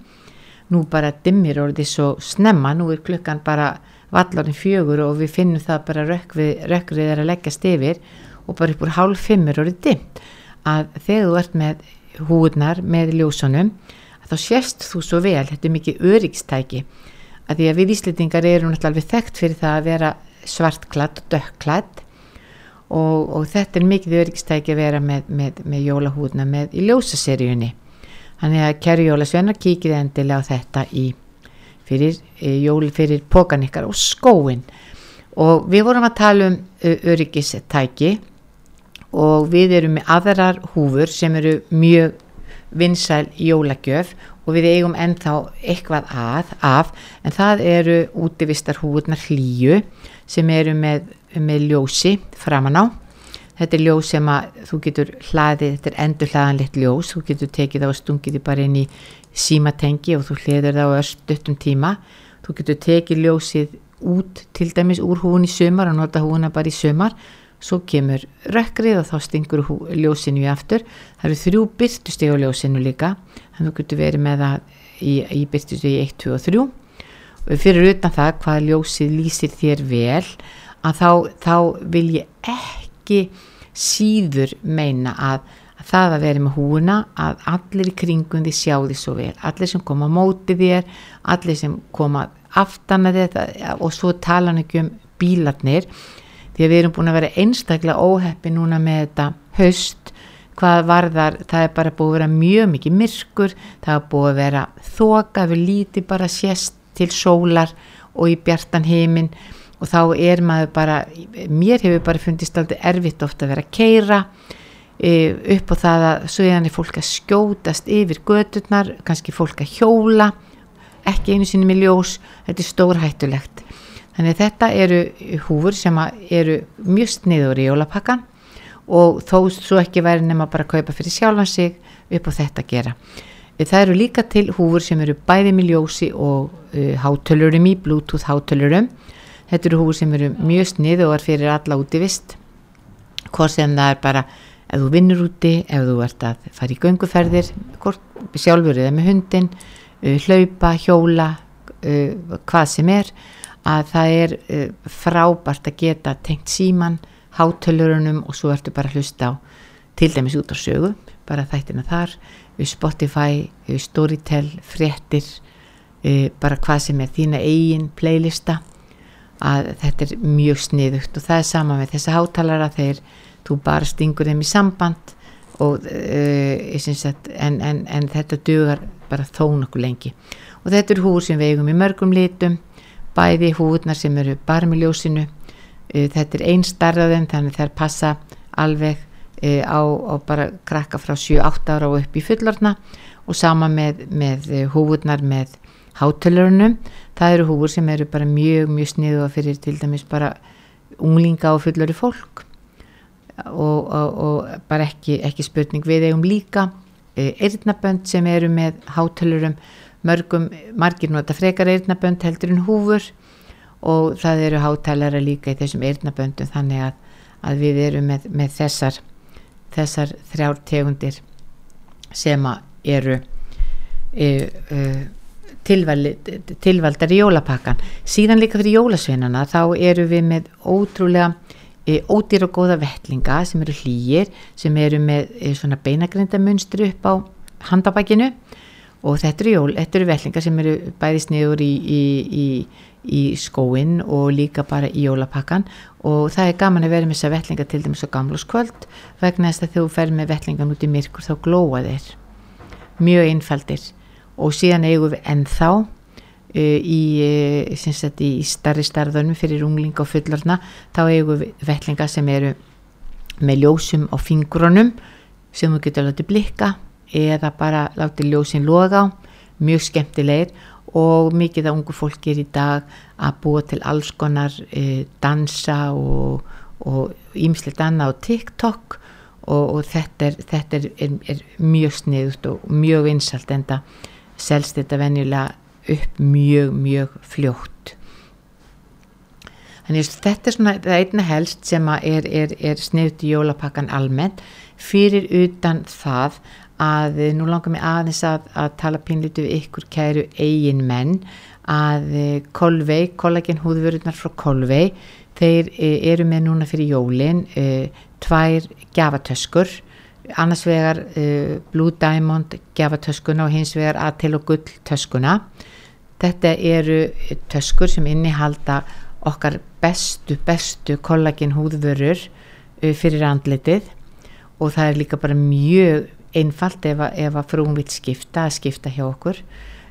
nú bara dimmir orðið svo snemma, nú er klukkan bara vallarinn fjögur og við finnum það bara rökkrið er að leggjast yfir og bara upp úr hálf fimmur orðið dimmt. Að þegar þú ert með húurnar með ljósunum þá sérst þú svo vel, þetta er mikið öryggstæki að því að við Íslitingar erum náttúrulega þekkt fyrir það að vera svartklatt og dökkklatt og, og þetta er mikið öryggstæki að vera með, með, með jólahúðna með í ljósaseríunni. Þannig að kæru jólasvennar kíkið endilega á þetta í fyrir, e, jól, fyrir pókan ykkar og skóin og við vorum að tala um öryggistæki og við erum með aðrar húfur sem eru mjög vinsæl jólagjöf og við eigum ennþá eitthvað að, af en það eru útivistar húurnar hlýju sem eru með, með ljósi framan á. Þetta er ljós sem að þú getur hlaðið, þetta er endur hlaðanlegt ljós. Þú getur tekið það og stungið því bara inn í símatengi og þú hliður það á öllstuttum tíma. Þú getur tekið ljósið út til dæmis úr húun í sömar og nota húuna bara í sömar svo kemur rökkrið og þá stingur ljósinu í aftur. Það eru þrjú byrtusteg á ljósinu líka. Þannig að þú getur verið með það í, í byrtustegi 1, 2 og 3 og fyrir utan það hvað ljósið lýsir þér vel að þá, þá vil ég ekki síður meina að, að það að vera með húna að allir í kringum því sjá því svo vel. Allir sem koma á móti þér allir sem koma aftan að þetta og svo tala hann ekki um bílarnir því að við erum búin að vera einstaklega óheppi núna með þetta haust. Hvað varðar, það er bara búið að vera mjög mikið myrkur, það er búið að vera þoka, við líti bara sérst til sólar og í bjartan heiminn og þá er maður bara, mér hefur bara fundist alltaf erfitt ofta að vera að keira e, upp á það að svo er fólk að skjótast yfir gödurnar, kannski fólk að hjóla ekki einu sinni með ljós, þetta er stórhættulegt Þannig þetta eru húfur sem eru mjög sniður í jólapakkan og þó svo ekki væri nema bara að kaupa fyrir sjálfan sig upp á þetta að gera. Það eru líka til húfur sem eru bæði með ljósi og uh, hátölurum í, bluetooth hátölurum. Þetta eru húfur sem eru mjög sniður og er fyrir alla útivist hvort sem það er bara ef þú vinnur úti, ef þú ert að fara í gönguferðir, sjálfur eða með hundin, uh, hlaupa, hjóla, uh, hvað sem er, að það er uh, frábært að geta tengt síman, hátölurunum og svo ertu bara að hlusta á til dæmis út á sögu, bara þættina þar, við Spotify, við Storytel, fréttir, uh, bara hvað sem er þína eigin playlista, að þetta er mjög sniðugt og það er sama með þessa hátalara þegar þú bara stingur þeim í samband og, uh, að, en, en, en þetta dugar bara þó nokkuð lengi. Og þetta er húr sem við eigum í mörgum litum bæði húurnar sem eru bara með ljósinu uh, þetta er einn starraðum þannig þær passa alveg uh, á, á bara krakka frá 7-8 ára og upp í fullorna og sama með, með húurnar með hátölurunum. Það eru húur sem eru bara mjög mjög sniðu fyrir til dæmis bara unglinga og fullori fólk. Og, og, og bara ekki, ekki spurning við eigum líka eirnabönd sem eru með hátölurum mörgum, margir nota frekar eirnabönd heldur en húfur og það eru hátalara líka í þessum eirnaböndum þannig að, að við erum með, með þessar þessar þrjár tegundir sem eru e, e, tilvaldar í jólapakkan síðan líka fyrir jólasveinana þá eru við með ótrúlega e, ódýr og góða vettlinga sem eru hlýjir sem eru með e, svona beinagrindamunstri upp á handabækinu og þetta eru jól, þetta eru vettlinga sem eru bæði sniður í, í, í, í skóin og líka bara í jólapakkan og það er gaman að vera með þessa vettlinga til dæmis á gamluskvöld vegna þess að þú fer með vettlingan út í myrkur þá glóa þeir. Mjög einfaldir. Og síðan eigum við ennþá uh, sagt, í starri starðunum fyrir unglinga og fullorna þá eigum við vellinga sem eru með ljósum á fingrunum sem þú getur látið blikka eða bara látið ljósin loga á mjög skemmtilegir og mikið af ungu fólki er í dag að búa til alls konar uh, dansa og ímsleitt annað á TikTok og, og þetta, er, þetta er, er, er mjög sniðust og mjög vinsalt en það selst þetta venjulega upp mjög, mjög fljótt. Þannig að þetta er svona einna helst sem er, er, er sniðt í jólapakkan almennt fyrir utan það að nú langar mig aðeins að, að tala pínlitu við ykkur kæru eigin menn. Að Kolvei, kollagen húðvörðunar frá Kolvei, þeir e, eru með núna fyrir jólin tvær gafatöskur annars vegar Blue Diamond gefatöskuna og hins vegar Atel og Gull töskuna. Þetta eru töskur sem innihalda okkar bestu bestu kollagin húðvörur fyrir andlitið. Og það er líka bara mjög einfalt ef að, ef að frúum vil skipta að skipta hjá okkur.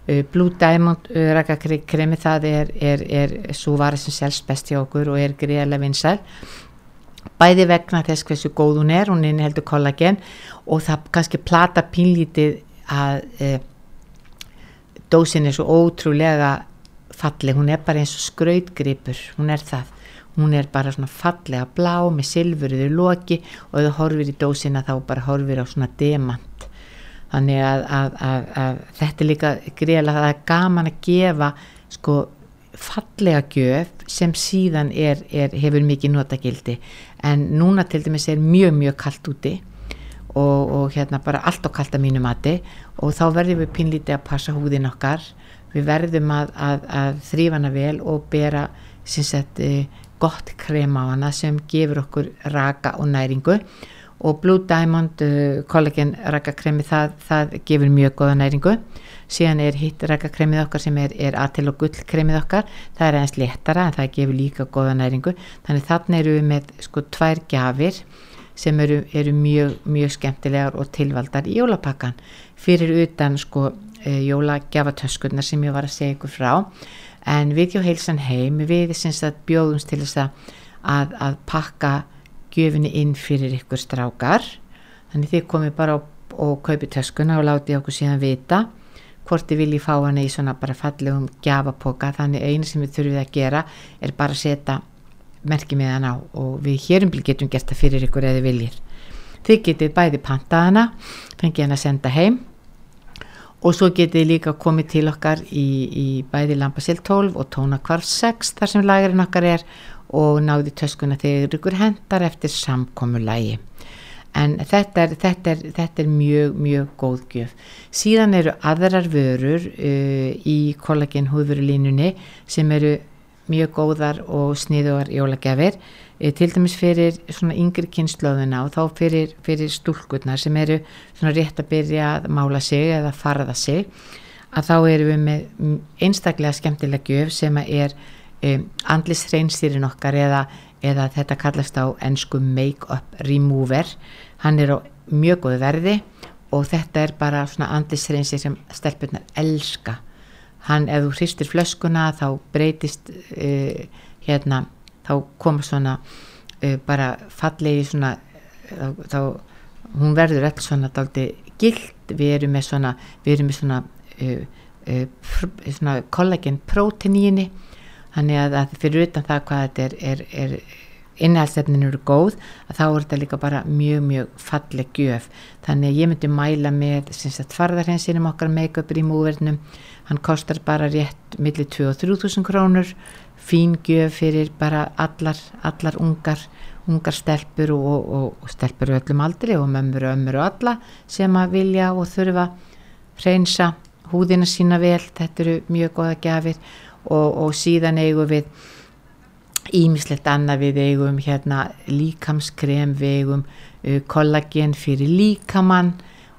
Uh, Blue Diamond rakakremi það er, er, er svo vara sem selst best hjá okkur og er greiðlega vinsæl. Bæði vegna þess hversu góð hún er, hún innheldur kollagen og það kannski plata pínlítið að e, dósin er svo ótrúlega falleg, hún er bara eins og skrautgripur, hún er það hún er bara svona fallega blá með silfuriður loki og ef þú horfir í dósina þá bara horfir á svona demant. Þannig að, að, að, að þetta er líka greiðlega það er gaman að gefa sko fallega gjöf sem síðan er, er, hefur mikið notagildi. En núna til dæmis er mjög mjög kallt úti og, og hérna bara allt á kallt að mínu mati og þá verðum við pinlítið að passa húðin okkar. Við verðum að, að, að þrýfa hana vel og bera eh, gott krem á hana sem gefur okkur raka og næringu. Og Blue Diamond uh, Collagen rakakremi það, það gefur mjög goða næringu. Síðan er hitt rakakremið okkar sem er, er aðtil og gull kremið okkar. Það er aðeins léttara en það gefur líka goða næringu. Þannig þannig eru við með sko tvær gafir sem eru, eru mjög, mjög skemmtilegar og tilvaldar í jólapakkan fyrir utan sko e, jólagjafatöskurnar sem ég var að segja ykkur frá en við hjá heilsan heim við að bjóðumst til þess að, að pakka gjöfinni inn fyrir ykkur strákar. Þannig þið komið bara og, og kaupið töskuna og látið okkur síðan vita hvort þið viljið fá hana í svona bara fallegum gjafapoka. Þannig einu sem við þurfum að gera er bara að setja merkið með hana og við hérumbli getum gert það fyrir ykkur eða viljið. Þið getið bæði panta hana fengið hana að senda heim og svo getið líka komið til okkar í, í bæði Lampasil 12 og Tóna Kvarf 6 þar sem lagarinn okkar er og náði töskuna þegar ykkur hendar eftir samkomulægi en þetta er, þetta er, þetta er mjög, mjög góð gjöf. Síðan eru aðrar vörur uh, í kollagen húðvörulínunni sem eru mjög góðar og sniðugar jólagjafir, uh, til dæmis fyrir svona yngri kynnslóðuna og þá fyrir, fyrir stúlkurnar sem eru svona rétt að byrja að mála sig eða farða sig, að þá eru við með einstaklega skemmtilega gjöf sem er um, andlisreinsýrin okkar eða, eða þetta kallast á ennsku make-up remover. Hann er á mjög góðu verði og þetta er bara svona andlisreinsi sem stelpunar elska hann ef þú hristir flöskuna þá breytist uh, hérna þá koma svona uh, bara fallegi svona þá, þá hún verður alls svona daldi gild við erum með svona við erum með svona, uh, svona kollagen próteníni þannig að, að fyrir utan það hvað þetta er, er, er innhaldsefnin eru góð þá er þetta líka bara mjög mjög falleg gjöf. Þannig að ég myndi mæla með farðarhensinum okkar make-upir í múvernum. Hann kostar bara rétt millir 2 og 3000 krónur. Fín gjöf fyrir bara allar, allar ungar ungar stelpur og, og, og stelpur öllum aldri og mömmur og ömmur og alla sem að vilja og þurfa reynsa húðina sína vel. Þetta eru mjög goða gafir og, og síðan eigum við Ímislegt annað við eigum hérna líkamskrem, við eigum uh, kollagen fyrir líkamann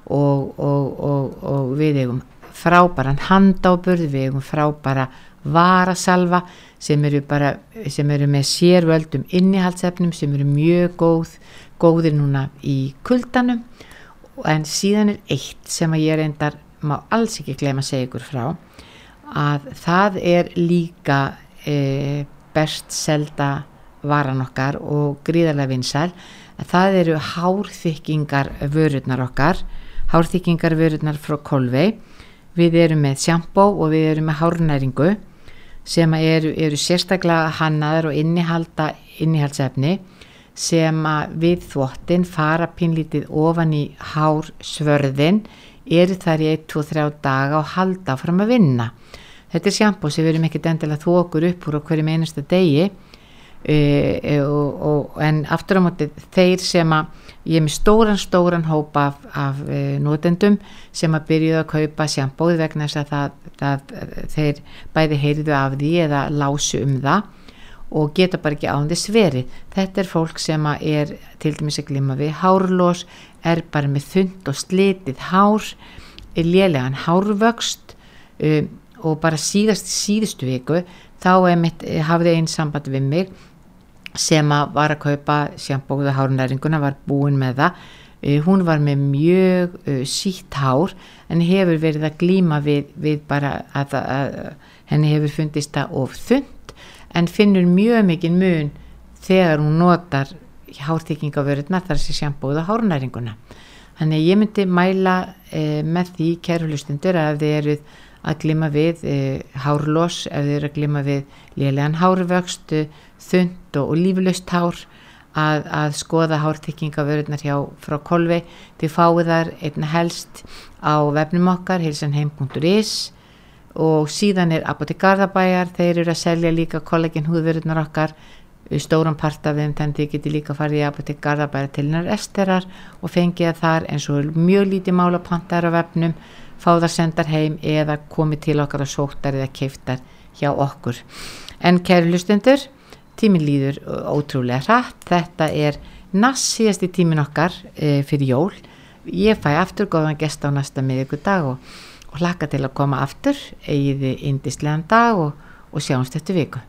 og, og, og, og við eigum frábæran handáburð, við eigum frábæra varasalva sem eru, bara, sem eru með sérvöldum innihaldsefnum sem eru mjög góð, góðir núna í kuldanum. En síðan er eitt sem að ég reyndar má alls ekki glema að segja ykkur frá að það er líka eða best selda varan okkar og gríðarlega vinsæl. Það eru hárþykkingar vörurnar okkar hárþykkingar vörurnar frá Kolvei við erum með sjampó og við erum með hárnæringu sem eru, eru sérstaklega hannaðar og innihalda innihaldsefni sem við þvottin fara pinlítið ofan í hársvörðin eru þar í 1-2-3 daga og halda fram að vinna þetta er sjampó sem við erum ekkert endilega þokur upp úr á hverjum einasta degi uh, og, og, en aftur á móti þeir sem að ég er með stóran stóran hópa af, af uh, notendum sem að byrjuða að kaupa sjampóði vegna þess að það, það, þeir bæði heyriðu af því eða lásu um það og geta bara ekki án þess verið. Þetta er fólk sem að er til dæmis að glima við hárlós er bara með þund og slitið hár lélegan hárvöxt um og bara síðast síðustu viku þá mitt, eh, hafði einn samband við mig sem að var að kaupa sjampóða hárnæringuna var búin með það. Uh, hún var með mjög uh, sítt hár en hefur verið að glíma við, við bara að, að, að henni hefur fundist það of þund en finnur mjög mikið mun þegar hún notar hárþykkingavörðuna þar sem sjampóða hárnæringuna. Þannig ég myndi mæla uh, með því kæru hlustundur að þið eruð að glima við e, hárloss ef þið eru að glima við lélegan hárvöxtu, þund og líflust hár að, að skoða hártekkingavörðunar hjá frá Kolvi. Þið fáið þar einna helst á vefnum okkar hilsanheim.is og síðan er Apotek Garðabæjar, þeir eru að selja líka kollagin húðvörðunar okkar stóran part af þeim þannig að þið geti líka farið í Apotek Garðabæjar til hennar esterar og fengið þar eins og mjög lítið málapantar á vefnum fá það sendar heim eða komið til okkar að sóttar eða keiftar hjá okkur. En kæru lustendur, tímin líður ótrúlega hratt, þetta er næst síðasti tímin okkar e, fyrir jól. Ég fæ aftur góðan gest á næsta miðugudag og, og hlaka til að koma aftur, eigiði indislegan dag og, og sjáumst eftir viku.